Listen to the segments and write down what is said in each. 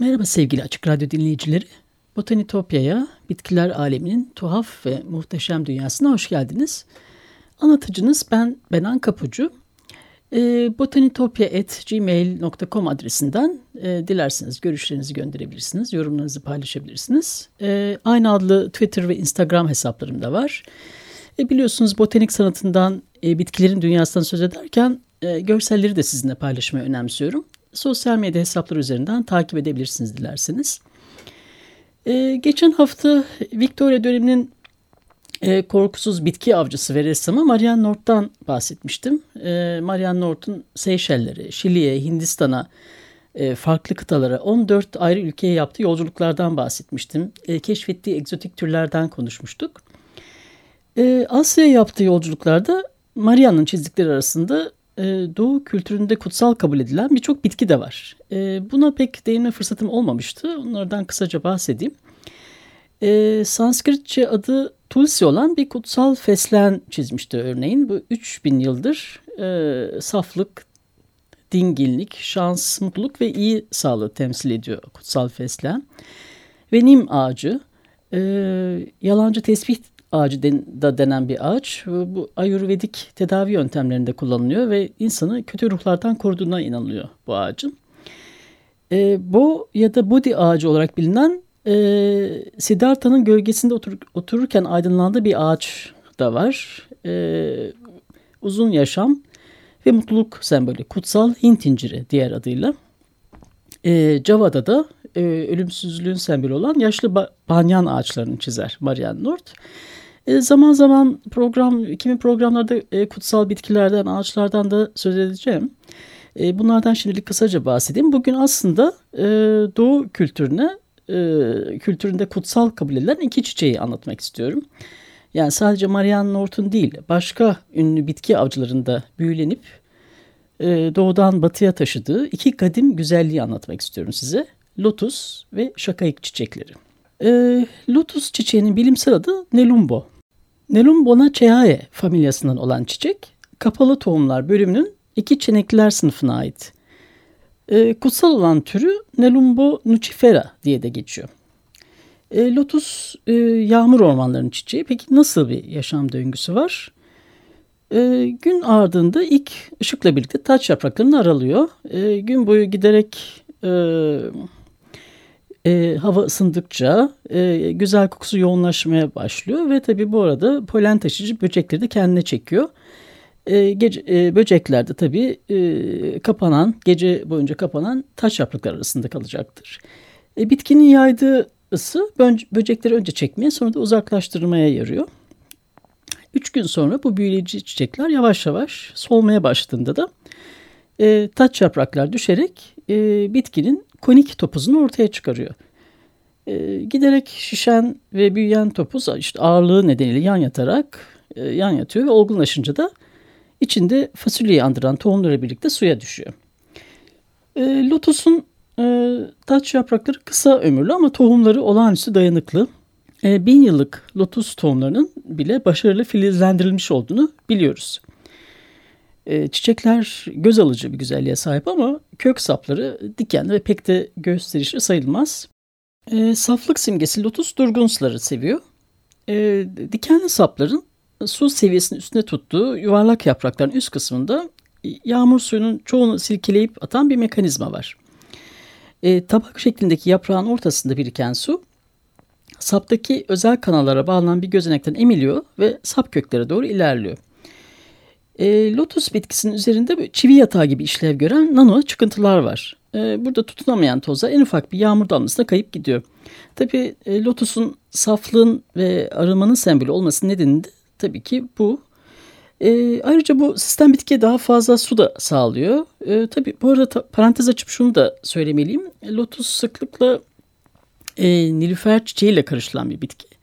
Merhaba sevgili Açık Radyo dinleyicileri. Botanitopya'ya, bitkiler aleminin tuhaf ve muhteşem dünyasına hoş geldiniz. Anlatıcınız ben Benan Kapucu. E, ee, botanitopya.gmail.com adresinden e, dilerseniz görüşlerinizi gönderebilirsiniz, yorumlarınızı paylaşabilirsiniz. E, aynı adlı Twitter ve Instagram hesaplarım da var. E, biliyorsunuz botanik sanatından, e, bitkilerin dünyasından söz ederken e, görselleri de sizinle paylaşmayı önemsiyorum sosyal medya hesapları üzerinden takip edebilirsiniz dilerseniz. Ee, geçen hafta Victoria döneminin e, korkusuz bitki avcısı ve ressamı Marianne North'tan bahsetmiştim. E, Marianne North'un Seyşelleri, Şili'ye, Hindistan'a, e, farklı kıtalara 14 ayrı ülkeye yaptığı yolculuklardan bahsetmiştim. E, keşfettiği egzotik türlerden konuşmuştuk. E, Asya'ya yaptığı yolculuklarda Marianne'ın çizdikleri arasında Doğu kültüründe kutsal kabul edilen birçok bitki de var. E, buna pek değinme fırsatım olmamıştı. Onlardan kısaca bahsedeyim. E, Sanskritçe adı Tulsi olan bir kutsal fesleğen çizmişti örneğin. Bu 3000 yıldır e, saflık, dinginlik, şans, mutluluk ve iyi sağlığı temsil ediyor kutsal fesleğen. Ve nim ağacı, e, yalancı tesbih ağacı da denen bir ağaç. Bu ayurvedik tedavi yöntemlerinde kullanılıyor ve insanı kötü ruhlardan koruduğuna inanılıyor bu ağacın. E, bu ya da Bodhi ağacı olarak bilinen e, Siddhartha'nın gölgesinde otur, otururken aydınlandığı bir ağaç da var. E, uzun yaşam ve mutluluk sembolü. Kutsal Hint inciri diğer adıyla. E, Java'da da e, ölümsüzlüğün sembolü olan yaşlı ba banyan ağaçlarını çizer Marianne North. E, zaman zaman program, kimi programlarda e, kutsal bitkilerden, ağaçlardan da söz edeceğim. E, bunlardan şimdilik kısaca bahsedeyim. Bugün aslında Doğu kültürüne, kültüründe kutsal kabul edilen iki çiçeği anlatmak istiyorum. Yani sadece Marianne Norton değil, başka ünlü bitki avcılarında büyülenip doğudan batıya taşıdığı iki kadim güzelliği anlatmak istiyorum size. Lotus ve şakayık çiçekleri. E, lotus çiçeğinin bilimsel adı Nelumbo. Nelumbonaceae familyasından olan çiçek, kapalı tohumlar bölümünün iki çenekliler sınıfına ait. E, kutsal olan türü Nelumbo nucifera diye de geçiyor. E, lotus e, yağmur ormanlarının çiçeği. Peki nasıl bir yaşam döngüsü var? E, gün ardında ilk ışıkla birlikte taç yapraklarını aralıyor. E, gün boyu giderek e, e, hava ısındıkça e, güzel kokusu yoğunlaşmaya başlıyor ve tabii bu arada polen taşıyıcı böcekleri de kendine çekiyor. E, gece, e, böcekler de tabii e, kapanan, gece boyunca kapanan taş yaprakları arasında kalacaktır. E, bitkinin yaydığı ısı böcekleri önce çekmeye sonra da uzaklaştırmaya yarıyor. Üç gün sonra bu büyüleyici çiçekler yavaş yavaş solmaya başladığında da e, taç yapraklar düşerek e, bitkinin konik topuzunu ortaya çıkarıyor. E, giderek şişen ve büyüyen topuz işte ağırlığı nedeniyle yan yatarak e, yan yatıyor ve olgunlaşınca da içinde fasulyeyi andıran tohumları birlikte suya düşüyor. E, lotusun e, taç yaprakları kısa ömürlü ama tohumları olağanüstü dayanıklı. E, bin yıllık lotus tohumlarının bile başarılı filizlendirilmiş olduğunu biliyoruz. E, çiçekler göz alıcı bir güzelliğe sahip ama kök sapları dikenli ve pek de gösterişli sayılmaz. E, saflık simgesi lotus durgun suları seviyor. E, dikenli sapların su seviyesinin üstünde tuttuğu yuvarlak yaprakların üst kısmında yağmur suyunun çoğunu silkeleyip atan bir mekanizma var. E, tabak şeklindeki yaprağın ortasında biriken su saptaki özel kanallara bağlanan bir gözenekten emiliyor ve sap köklere doğru ilerliyor. E, lotus bitkisinin üzerinde çivi yatağı gibi işlev gören nano çıkıntılar var. e, burada tutunamayan toza en ufak bir yağmur damlasına kayıp gidiyor. Tabii e, lotusun saflığın ve arınmanın sembolü olması nedeni de tabii ki bu. E, ayrıca bu sistem bitkiye daha fazla su da sağlıyor. E, tabii bu arada ta, parantez açıp şunu da söylemeliyim. Lotus sıklıkla e, nilüfer çiçeğiyle karışılan bir bitki.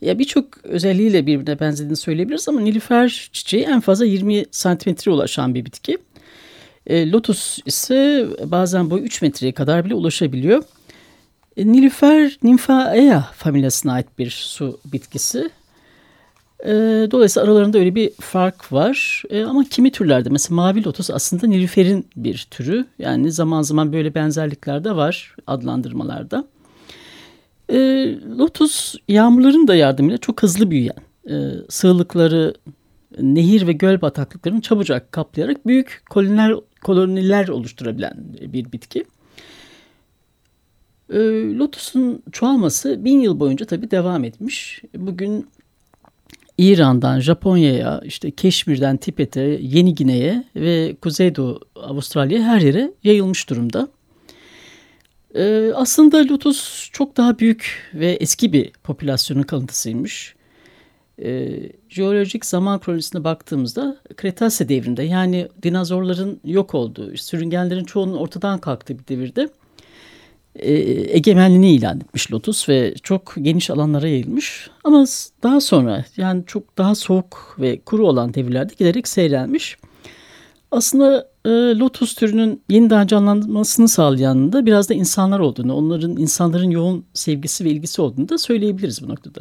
Ya birçok özelliğiyle birbirine benzediğini söyleyebiliriz ama nilüfer çiçeği en fazla 20 santimetre ulaşan bir bitki. E, lotus ise bazen boyu 3 metreye kadar bile ulaşabiliyor. E, nilüfer Nymphaea familyasına ait bir su bitkisi. E, dolayısıyla aralarında öyle bir fark var. E, ama kimi türlerde mesela mavi lotus aslında nilüferin bir türü. Yani zaman zaman böyle benzerlikler de var adlandırmalarda. E, lotus yağmurların da yardımıyla çok hızlı büyüyen, e, sığlıkları, nehir ve göl bataklıklarını çabucak kaplayarak büyük koloniler, koloniler oluşturabilen bir bitki. E, lotusun çoğalması bin yıl boyunca tabii devam etmiş. Bugün İran'dan Japonya'ya, işte Keşmir'den Tibet'e, Yeni Gine'ye ve Kuzeydoğu Avustralya'ya her yere yayılmış durumda. Ee, aslında lotus çok daha büyük ve eski bir popülasyonun kalıntısıymış. Ee, jeolojik zaman kronolojisine baktığımızda Kretase devrinde yani dinozorların yok olduğu, sürüngenlerin çoğunun ortadan kalktığı bir devirde e, egemenliğini ilan etmiş lotus ve çok geniş alanlara yayılmış. Ama daha sonra yani çok daha soğuk ve kuru olan devirlerde giderek seyrelmiş. Aslında e, lotus türünün yeniden canlanmasını sağlayan da biraz da insanlar olduğunu, onların insanların yoğun sevgisi ve ilgisi olduğunu da söyleyebiliriz bu noktada.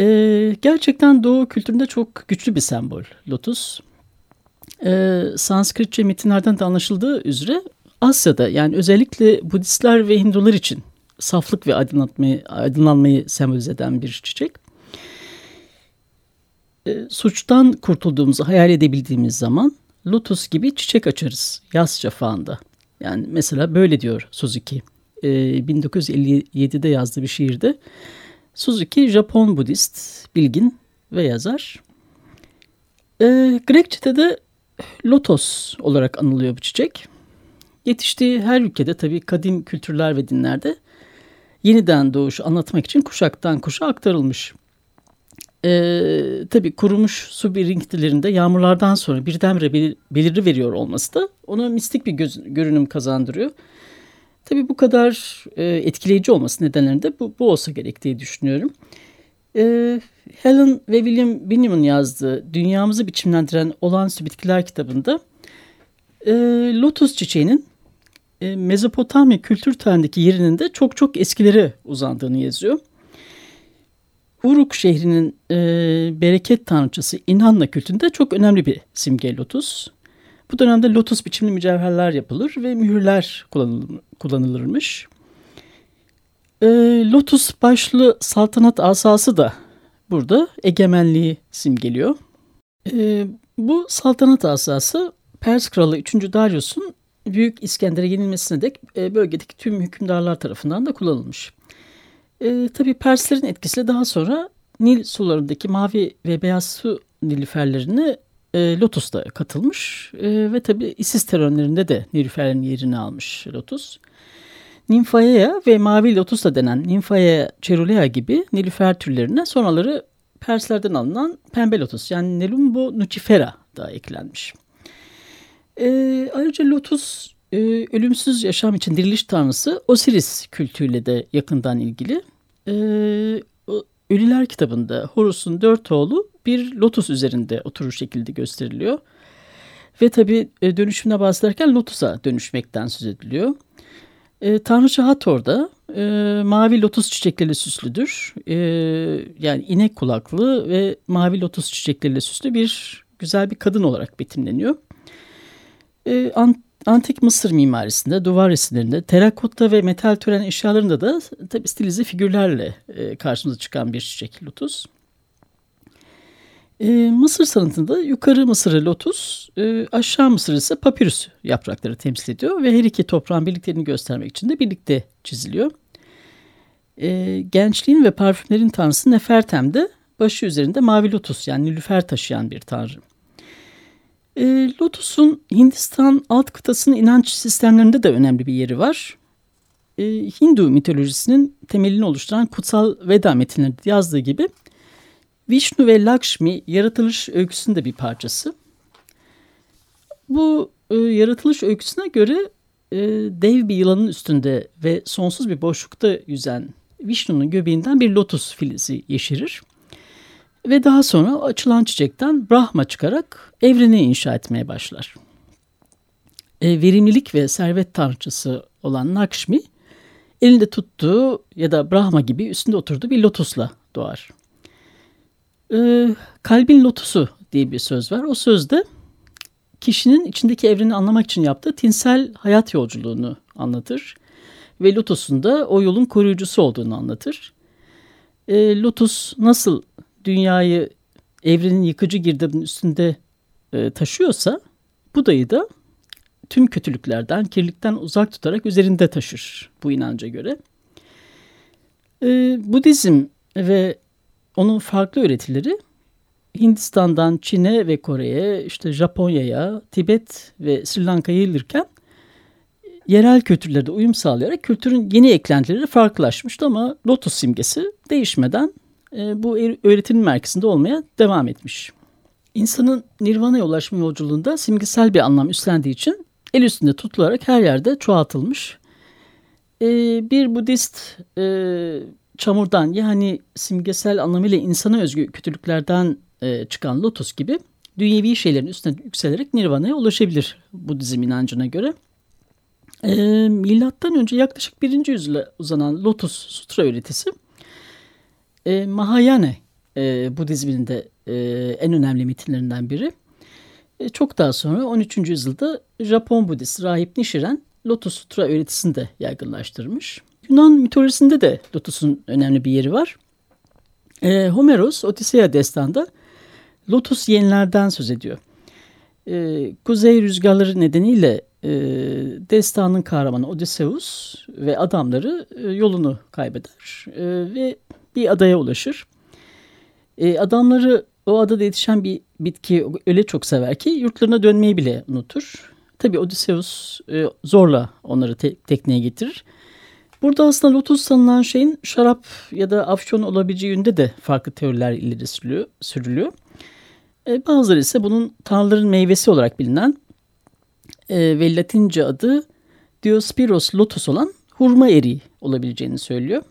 E, gerçekten Doğu kültüründe çok güçlü bir sembol lotus. E, Sanskritçe metinlerden de anlaşıldığı üzere Asya'da yani özellikle Budistler ve Hindular için saflık ve aydınlatmayı, aydınlanmayı sembolize eden bir çiçek. E, suçtan kurtulduğumuzu hayal edebildiğimiz zaman lotus gibi çiçek açarız yaz şafağında. Yani mesela böyle diyor Suzuki. E, 1957'de yazdığı bir şiirde. Suzuki Japon Budist, bilgin ve yazar. E, Grekçe'de de lotos olarak anılıyor bu çiçek. Yetiştiği her ülkede tabii kadim kültürler ve dinlerde yeniden doğuşu anlatmak için kuşaktan kuşa aktarılmış. Ee, tabii kurumuş su birikintilerinde yağmurlardan sonra birdenbire belir, belirli veriyor olması da ona mistik bir göz, görünüm kazandırıyor. Tabii bu kadar e, etkileyici olması nedenlerinde bu, bu olsa gerektiği düşünüyorum. E, Helen ve William Binnem'in yazdığı Dünyamızı Biçimlendiren Olağanüstü Bitkiler kitabında e, lotus çiçeğinin e, Mezopotamya kültür tarihindeki yerinin de çok çok eskilere uzandığını yazıyor. Uruk şehrinin e, bereket tanrıçası İnanna kültünde çok önemli bir simge lotus. Bu dönemde lotus biçimli mücevherler yapılır ve mühürler kullanılır, kullanılırmış. E, lotus başlı saltanat asası da burada egemenliği simgeliyor. E, bu saltanat asası Pers kralı 3. Darius'un Büyük İskender'e yenilmesine dek e, bölgedeki tüm hükümdarlar tarafından da kullanılmış. E, tabii Perslerin etkisiyle daha sonra Nil sularındaki mavi ve beyaz su nilüferlerine e, Lotus da katılmış. E, ve tabii Isis terörlerinde de nilüferlerin yerini almış Lotus. Nymphaea ve mavi lotus da denen Nymphaea cerulea gibi nilüfer türlerine sonraları Perslerden alınan pembe lotus yani Nelumbo nucifera da eklenmiş. E, ayrıca lotus e, ölümsüz yaşam için diriliş tanrısı Osiris kültüyle de yakından ilgili. E, Ölüler kitabında Horus'un dört oğlu bir lotus üzerinde oturur şekilde gösteriliyor. Ve tabi e, dönüşümüne bahsederken lotusa dönüşmekten söz ediliyor. E, Tanrıça Hathor da e, mavi lotus çiçekleriyle süslüdür. E, yani inek kulaklı ve mavi lotus çiçekleriyle süslü bir güzel bir kadın olarak betimleniyor. E, Antik Mısır mimarisinde, duvar resimlerinde, terakotta ve metal tören eşyalarında da tabi stilize figürlerle e, karşımıza çıkan bir çiçek lotus. E, Mısır sanatında yukarı Mısır'ı lotus, e, aşağı Mısır ise papyrus yaprakları temsil ediyor ve her iki toprağın birlikteliğini göstermek için de birlikte çiziliyor. E, gençliğin ve parfümlerin tanrısı Nefertem de başı üzerinde mavi lotus yani nilüfer taşıyan bir tanrı. Lotus'un Hindistan alt kıtasının inanç sistemlerinde de önemli bir yeri var. E, Hindu mitolojisinin temelini oluşturan kutsal Veda metinlerinde yazdığı gibi Vishnu ve Lakshmi yaratılış öyküsünün de bir parçası. Bu e, yaratılış öyküsüne göre e, dev bir yılanın üstünde ve sonsuz bir boşlukta yüzen Vishnu'nun göbeğinden bir lotus filizi yeşerir. Ve daha sonra açılan çiçekten Brahma çıkarak evreni inşa etmeye başlar. E, verimlilik ve servet tanrıçısı olan Nakshmi elinde tuttuğu ya da Brahma gibi üstünde oturduğu bir lotusla doğar. E, kalbin lotusu diye bir söz var. O sözde kişinin içindeki evreni anlamak için yaptığı tinsel hayat yolculuğunu anlatır. Ve Lotus'un da o yolun koruyucusu olduğunu anlatır. E, Lotus nasıl dünyayı evrenin yıkıcı girdabının üstünde e, taşıyorsa Buda'yı da tüm kötülüklerden, kirlilikten uzak tutarak üzerinde taşır bu inanca göre. E, Budizm ve onun farklı öğretileri Hindistan'dan Çin'e ve Kore'ye, işte Japonya'ya, Tibet ve Sri Lanka'ya yayılırken yerel kültürlerde uyum sağlayarak kültürün yeni eklentileri farklılaşmıştı ama lotus simgesi değişmeden e, bu öğretinin merkezinde olmaya devam etmiş. İnsanın nirvana'ya ulaşma yolculuğunda simgesel bir anlam üstlendiği için el üstünde tutularak her yerde çoğaltılmış. E, bir Budist e, çamurdan yani simgesel anlamıyla insana özgü kötülüklerden çıkan lotus gibi dünyevi şeylerin üstüne yükselerek nirvana'ya ulaşabilir Budizm inancına göre. E, milattan önce yaklaşık birinci yüzyıla uzanan Lotus Sutra öğretisi e, Mahayane e, Budizminin de e, en önemli metinlerinden biri. E, çok daha sonra 13. yüzyılda Japon Budist rahip Nichiren Lotus Sutra öğretisini de yaygınlaştırmış. Yunan mitolojisinde de Lotus'un önemli bir yeri var. E, Homeros Odiseya destanda Lotus yenilerden söz ediyor. E, kuzey rüzgarları nedeniyle e, destanın kahramanı Odysseus ve adamları e, yolunu kaybeder e, ve bir adaya ulaşır. E, adamları o adada yetişen bir bitki öyle çok sever ki yurtlarına dönmeyi bile unutur. Tabi Odysseus e, zorla onları te tekneye getirir. Burada aslında lotus sanılan şeyin şarap ya da afyon olabileceği yönde de farklı teoriler ileri sürülüyor. sürülüyor. E, bazıları ise bunun tanrıların meyvesi olarak bilinen e, ve Latince adı Diospyros lotus olan hurma eriği olabileceğini söylüyor.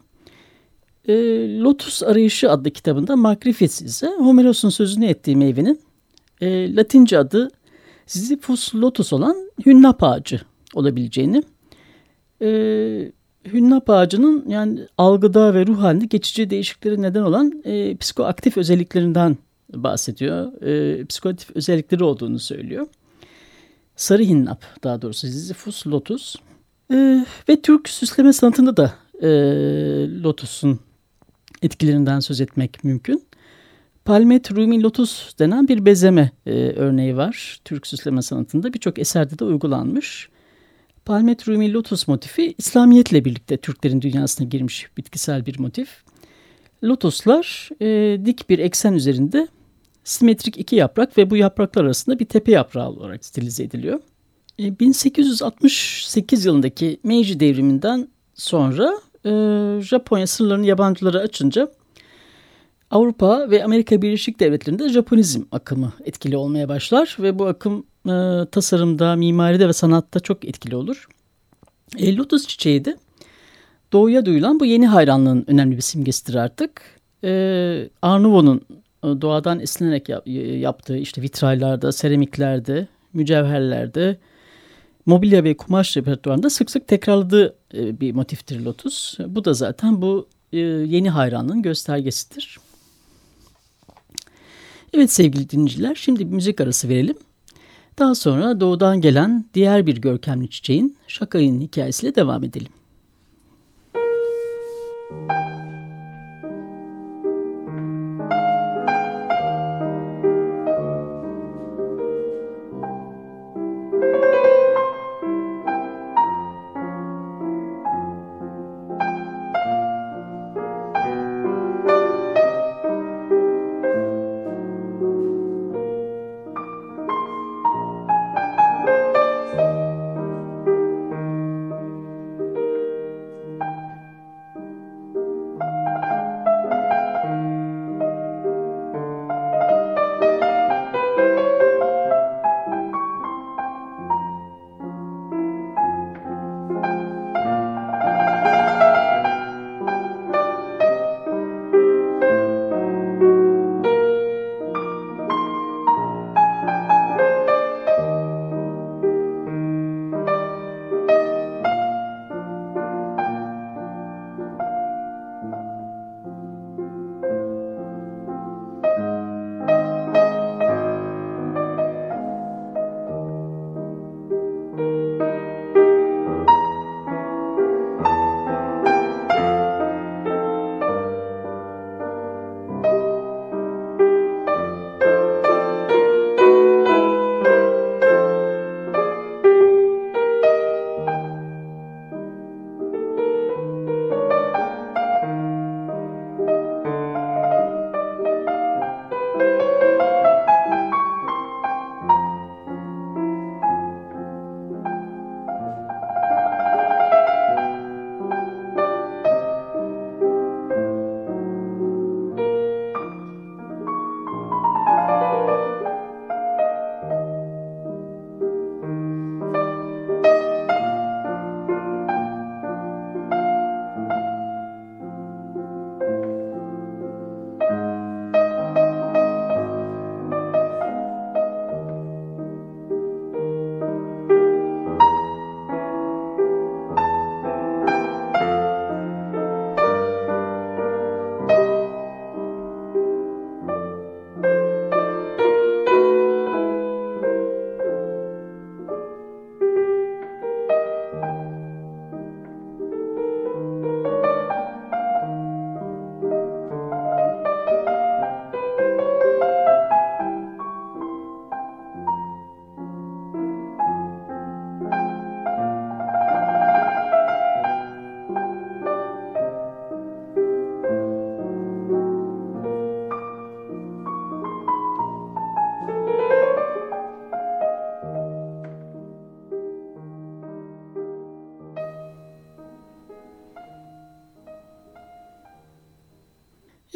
E, Lotus Arayışı adlı kitabında Makrifis ise Homeros'un sözünü ettiği meyvenin e, Latince adı Ziphus lotus olan hünnap ağacı olabileceğini, e, hünnap ağacının yani algıda ve ruh halinde geçici değişiklikleri neden olan e, psikoaktif özelliklerinden bahsediyor. E, psikoaktif özellikleri olduğunu söylüyor. Sarı hinnap daha doğrusu Sisyphus lotus. E, ve Türk süsleme sanatında da e, lotusun etkilerinden söz etmek mümkün. Palmet Rumi Lotus denen bir bezeme e, örneği var. Türk süsleme sanatında birçok eserde de uygulanmış. Palmet Rumi Lotus motifi İslamiyetle birlikte Türklerin dünyasına girmiş bitkisel bir motif. Lotuslar e, dik bir eksen üzerinde simetrik iki yaprak ve bu yapraklar arasında bir tepe yaprağı olarak stilize ediliyor. 1868 e, yılındaki Meiji devriminden sonra e, Japonya sınırlarını yabancılara açınca Avrupa ve Amerika Birleşik Devletleri'nde Japonizm akımı etkili olmaya başlar ve bu akım e, tasarımda, mimaride ve sanatta çok etkili olur. E, lotus çiçeği de doğuya duyulan bu yeni hayranlığın önemli bir simgesidir artık. E, Arnavut'un e, doğadan esinlenerek yaptığı işte vitrallerde, seramiklerde, mücevherlerde, mobilya ve kumaş repertuarında sık sık tekrarladığı e, bir motiftir lotus. Bu da zaten bu e, yeni hayranlığın göstergesidir. Evet sevgili dinleyiciler şimdi bir müzik arası verelim. Daha sonra doğudan gelen diğer bir görkemli çiçeğin şakayın hikayesiyle devam edelim.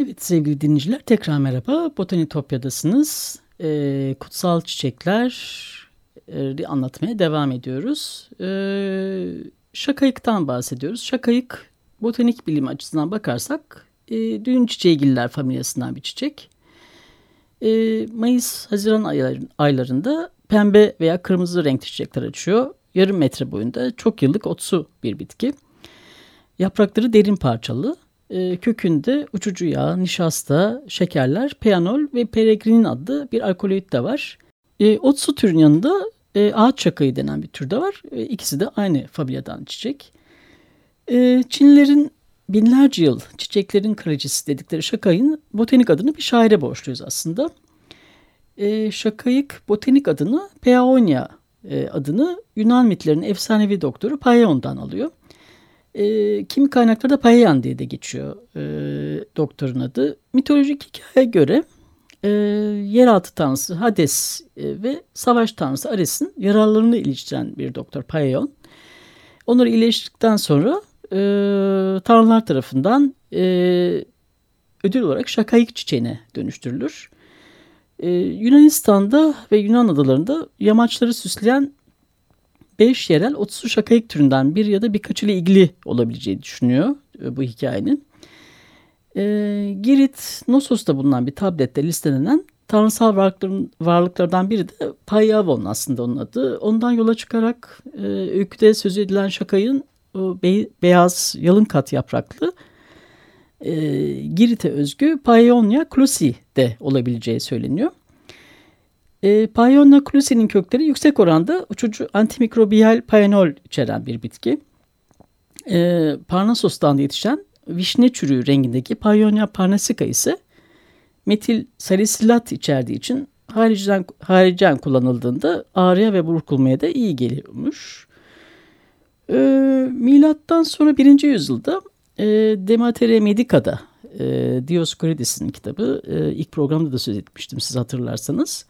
Evet sevgili dinleyiciler tekrar merhaba. Botanitopya'dasınız. Ee, kutsal çiçekleri anlatmaya devam ediyoruz. Ee, şakayıktan bahsediyoruz. Şakayık botanik bilim açısından bakarsak e, düğün çiçeğigiller familyasından bir çiçek. E, Mayıs-Haziran aylarında pembe veya kırmızı renkli çiçekler açıyor. Yarım metre boyunda çok yıllık otsu bir bitki. Yaprakları derin parçalı. E, kökünde uçucu yağ, nişasta, şekerler, peanol ve peregrinin adlı bir alkaloid de var. E, otsu türün yanında e, ağaç çakayı denen bir tür de var. E, ikisi de aynı familyadan çiçek. E, Çinlilerin binlerce yıl çiçeklerin kraliçesi dedikleri şakayın botanik adını bir şaire borçluyuz aslında. E, şakayık botanik adını Peonia e, adını Yunan mitlerinin efsanevi doktoru Paion'dan alıyor. E, kimi kaynaklarda Payan diye de geçiyor e, doktorun adı. Mitolojik hikayeye göre e, yeraltı tanrısı Hades e, ve savaş tanrısı Ares'in yararlarını iliştiren bir doktor Payon. Onları iyileştirdikten sonra e, tanrılar tarafından e, ödül olarak şakayık çiçeğine dönüştürülür. E, Yunanistan'da ve Yunan adalarında yamaçları süsleyen beş yerel otsu şakayık türünden bir ya da birkaç ile ilgili olabileceği düşünüyor e, bu hikayenin. E, Girit Nosos'ta bulunan bir tablette listelenen tanrısal varlıkların, varlıklardan biri de Payavon aslında onun adı. Ondan yola çıkarak e, öyküde söz edilen şakayın o be, beyaz yalın kat yapraklı e, Girit'e özgü Paeonia clusi de olabileceği söyleniyor. E, Paeonia clusi'nin kökleri yüksek oranda uçucu antimikrobiyal paenol içeren bir bitki. E, Parnasos'tan yetişen vişne çürüğü rengindeki Paeonia parnasica ise metil salisilat içerdiği için haricen, haricen kullanıldığında ağrıya ve burkulmaya da iyi geliyormuş. E, milattan sonra 1. yüzyılda e, Dematere Medica'da e, Dioscorides'in kitabı e, ilk programda da söz etmiştim siz hatırlarsanız.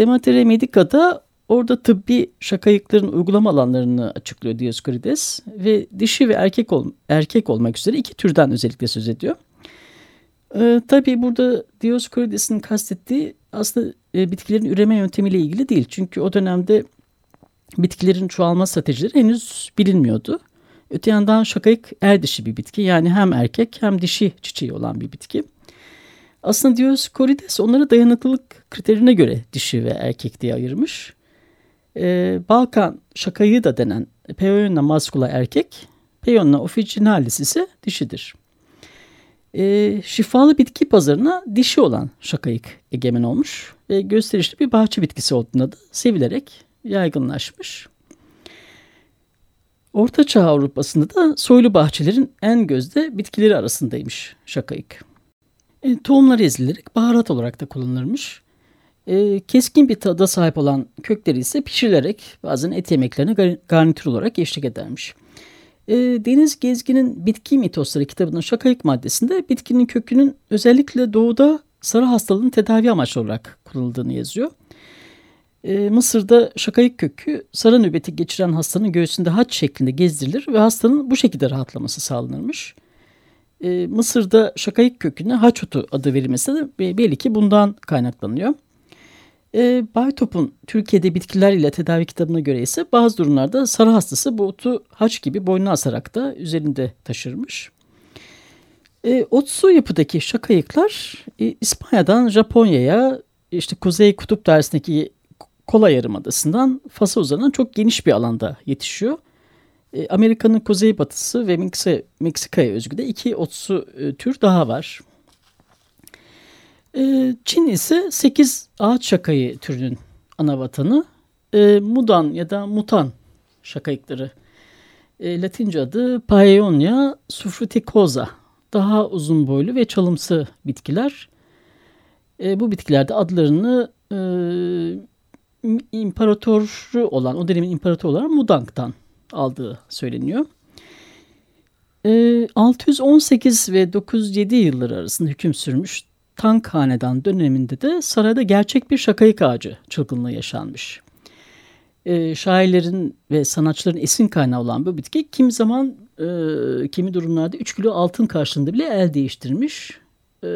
Dematere Medica'da orada tıbbi şakayıkların uygulama alanlarını açıklıyor Dioscorides ve dişi ve erkek ol, erkek olmak üzere iki türden özellikle söz ediyor. Ee, tabii burada Dioscorides'in kastettiği aslında e, bitkilerin üreme yöntemiyle ilgili değil. Çünkü o dönemde bitkilerin çoğalma stratejileri henüz bilinmiyordu. Öte yandan şakayık er dişi bir bitki. Yani hem erkek hem dişi çiçeği olan bir bitki. Aslında Dioscorides onları dayanıklılık kriterine göre dişi ve erkek diye ayırmış. Ee, Balkan şakayı da denen Peonia mascula erkek, Peonia officinalis ise dişidir. Ee, şifalı bitki pazarına dişi olan şakayık egemen olmuş ve gösterişli bir bahçe bitkisi olduğunda da sevilerek yaygınlaşmış. Orta Çağ Avrupa'sında da soylu bahçelerin en gözde bitkileri arasındaymış şakayık. E, tohumları ezilerek baharat olarak da kullanılırmış. E, keskin bir tada sahip olan kökleri ise pişirilerek bazen et yemeklerine garnitür olarak eşlik edermiş. E, Deniz Gezgin'in Bitki Mitosları kitabının şakayık maddesinde bitkinin kökünün özellikle doğuda sarı hastalığın tedavi amaçlı olarak kullanıldığını yazıyor. E, Mısır'da şakayık kökü sarı nöbeti geçiren hastanın göğsünde haç şeklinde gezdirilir ve hastanın bu şekilde rahatlaması sağlanırmış. E, Mısır'da şakayık köküne haç otu adı verilmesi de belli ki bundan kaynaklanıyor. E, Baytop'un Türkiye'de bitkiler ile tedavi kitabına göre ise bazı durumlarda sarı hastası bu otu haç gibi boynuna asarak da üzerinde taşırmış. E, otsu yapıdaki şakayıklar e, İspanya'dan Japonya'ya işte Kuzey Kutup dersindeki Kola Yarımadası'ndan Fas'a uzanan çok geniş bir alanda yetişiyor. E, Amerika'nın kuzeybatısı ve Meksika'ya özgü de iki otsu e, tür daha var. E, Çin ise 8 ağaç şakayı türünün ana vatanı. Mudan ya da mutan şakayıkları. Latince adı Paeonia sufruticosa. Daha uzun boylu ve çalımsı bitkiler. Bu bitkilerde adlarını imparatoru olan, o dönemin imparatoru olan Mudang'dan aldığı söyleniyor. 618 ee, ve 907 yılları arasında hüküm sürmüş Tank Hanedan döneminde de sarayda gerçek bir şakayık ağacı çılgınlığı yaşanmış. E, şairlerin ve sanatçıların esin kaynağı olan bu bitki kim zaman e, kimi durumlarda 3 kilo altın karşılığında bile el değiştirmiş. e,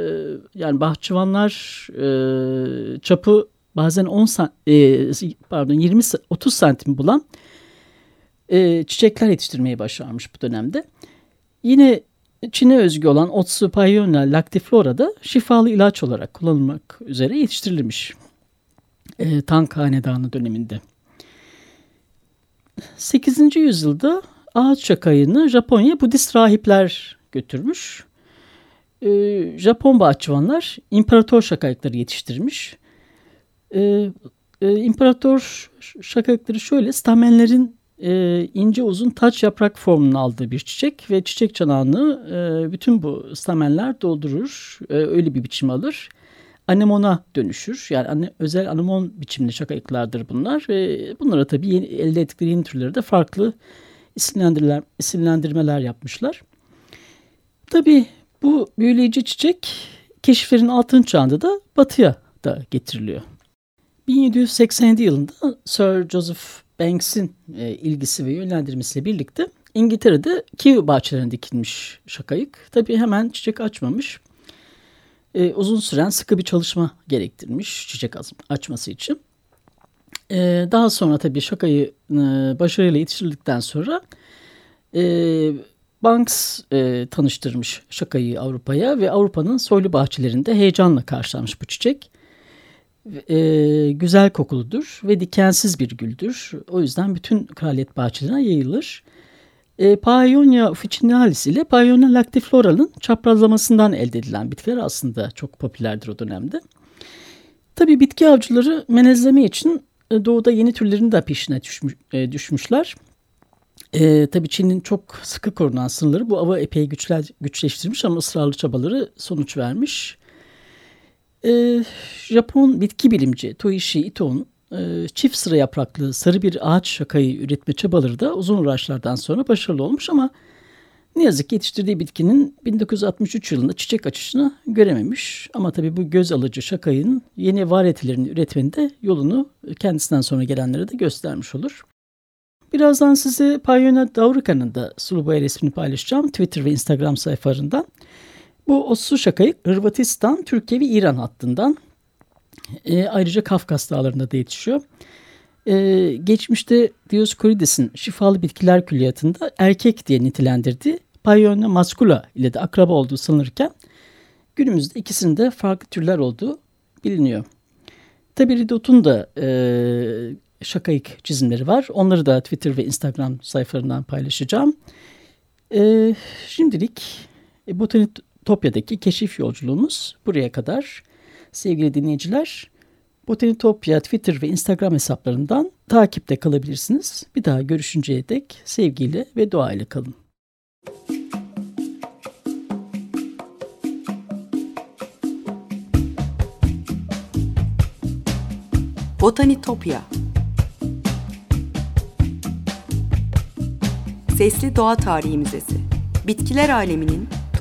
yani bahçıvanlar e, çapı bazen 10 e, pardon 20 30 santim bulan e, çiçekler yetiştirmeye başarmış bu dönemde. Yine Çin'e özgü olan Otsu Pionia lactiflora da şifalı ilaç olarak kullanılmak üzere yetiştirilmiş. E, Tang Hanedanı döneminde. 8. yüzyılda ağaç çakayını Japonya Budist rahipler götürmüş. E, Japon bahçıvanlar imparator şakayıkları yetiştirmiş. E, e, imparator şakayıkları şöyle stamenlerin e, ince uzun taç yaprak formunu aldığı bir çiçek ve çiçek çanağını e, bütün bu stamenler doldurur. E, öyle bir biçim alır. Anemona dönüşür. Yani ane, özel anemon biçimli şakayıklardır bunlar. Ve bunlara tabii yeni, elde ettikleri yeni türleri de farklı isimlendirmeler, isimlendirmeler yapmışlar. Tabii bu büyüleyici çiçek keşiflerin altın çağında da batıya da getiriliyor. 1787 yılında Sir Joseph Banks'in e, ilgisi ve yönlendirmesiyle birlikte İngiltere'de kivi bahçelerine dikilmiş şakayık. Tabii hemen çiçek açmamış. E, uzun süren sıkı bir çalışma gerektirmiş çiçek açması için. E, daha sonra tabii şakayı e, başarıyla yetiştirdikten sonra e, Banks e, tanıştırmış şakayı Avrupa'ya ve Avrupa'nın soylu bahçelerinde heyecanla karşılanmış bu çiçek e, güzel kokuludur ve dikensiz bir güldür. O yüzden bütün kraliyet bahçelerine yayılır. E, Paeonia officinalis ile Paeonia lactiflora'nın çaprazlamasından elde edilen bitkiler aslında çok popülerdir o dönemde. Tabii bitki avcıları menezleme için e, doğuda yeni türlerin de peşine düşmüş, e, düşmüşler. E, tabii Çin'in çok sıkı korunan sınırları bu avı epey güçler, güçleştirmiş ama ısrarlı çabaları sonuç vermiş. E, Japon bitki bilimci Toishi Ito'nun e, çift sıra yapraklı sarı bir ağaç şakayı üretme çabaları da uzun uğraşlardan sonra başarılı olmuş ama ne yazık ki yetiştirdiği bitkinin 1963 yılında çiçek açışını görememiş. Ama tabii bu göz alıcı şakayın yeni variyetelerini üretmende yolunu kendisinden sonra gelenlere de göstermiş olur. Birazdan size Payona Davruka'nın da sulu boya resmini paylaşacağım Twitter ve Instagram sayfalarından. Bu Ossu şakayı Hırvatistan, Türkiye ve İran hattından e, ayrıca Kafkas dağlarında da yetişiyor. E, geçmişte Dioscorides'in şifalı bitkiler külliyatında erkek diye nitelendirdiği Payonia mascula ile de akraba olduğu sanılırken günümüzde ikisinde farklı türler olduğu biliniyor. Tabi Ridot'un da e, şakayık çizimleri var. Onları da Twitter ve Instagram sayfalarından paylaşacağım. E, şimdilik e, Botanik Topya'daki keşif yolculuğumuz buraya kadar. Sevgili dinleyiciler, Botanitopya Twitter ve Instagram hesaplarından takipte kalabilirsiniz. Bir daha görüşünceye dek sevgiyle ve doğayla kalın. Botanitopya Sesli Doğa Tarihi Müzesi Bitkiler aleminin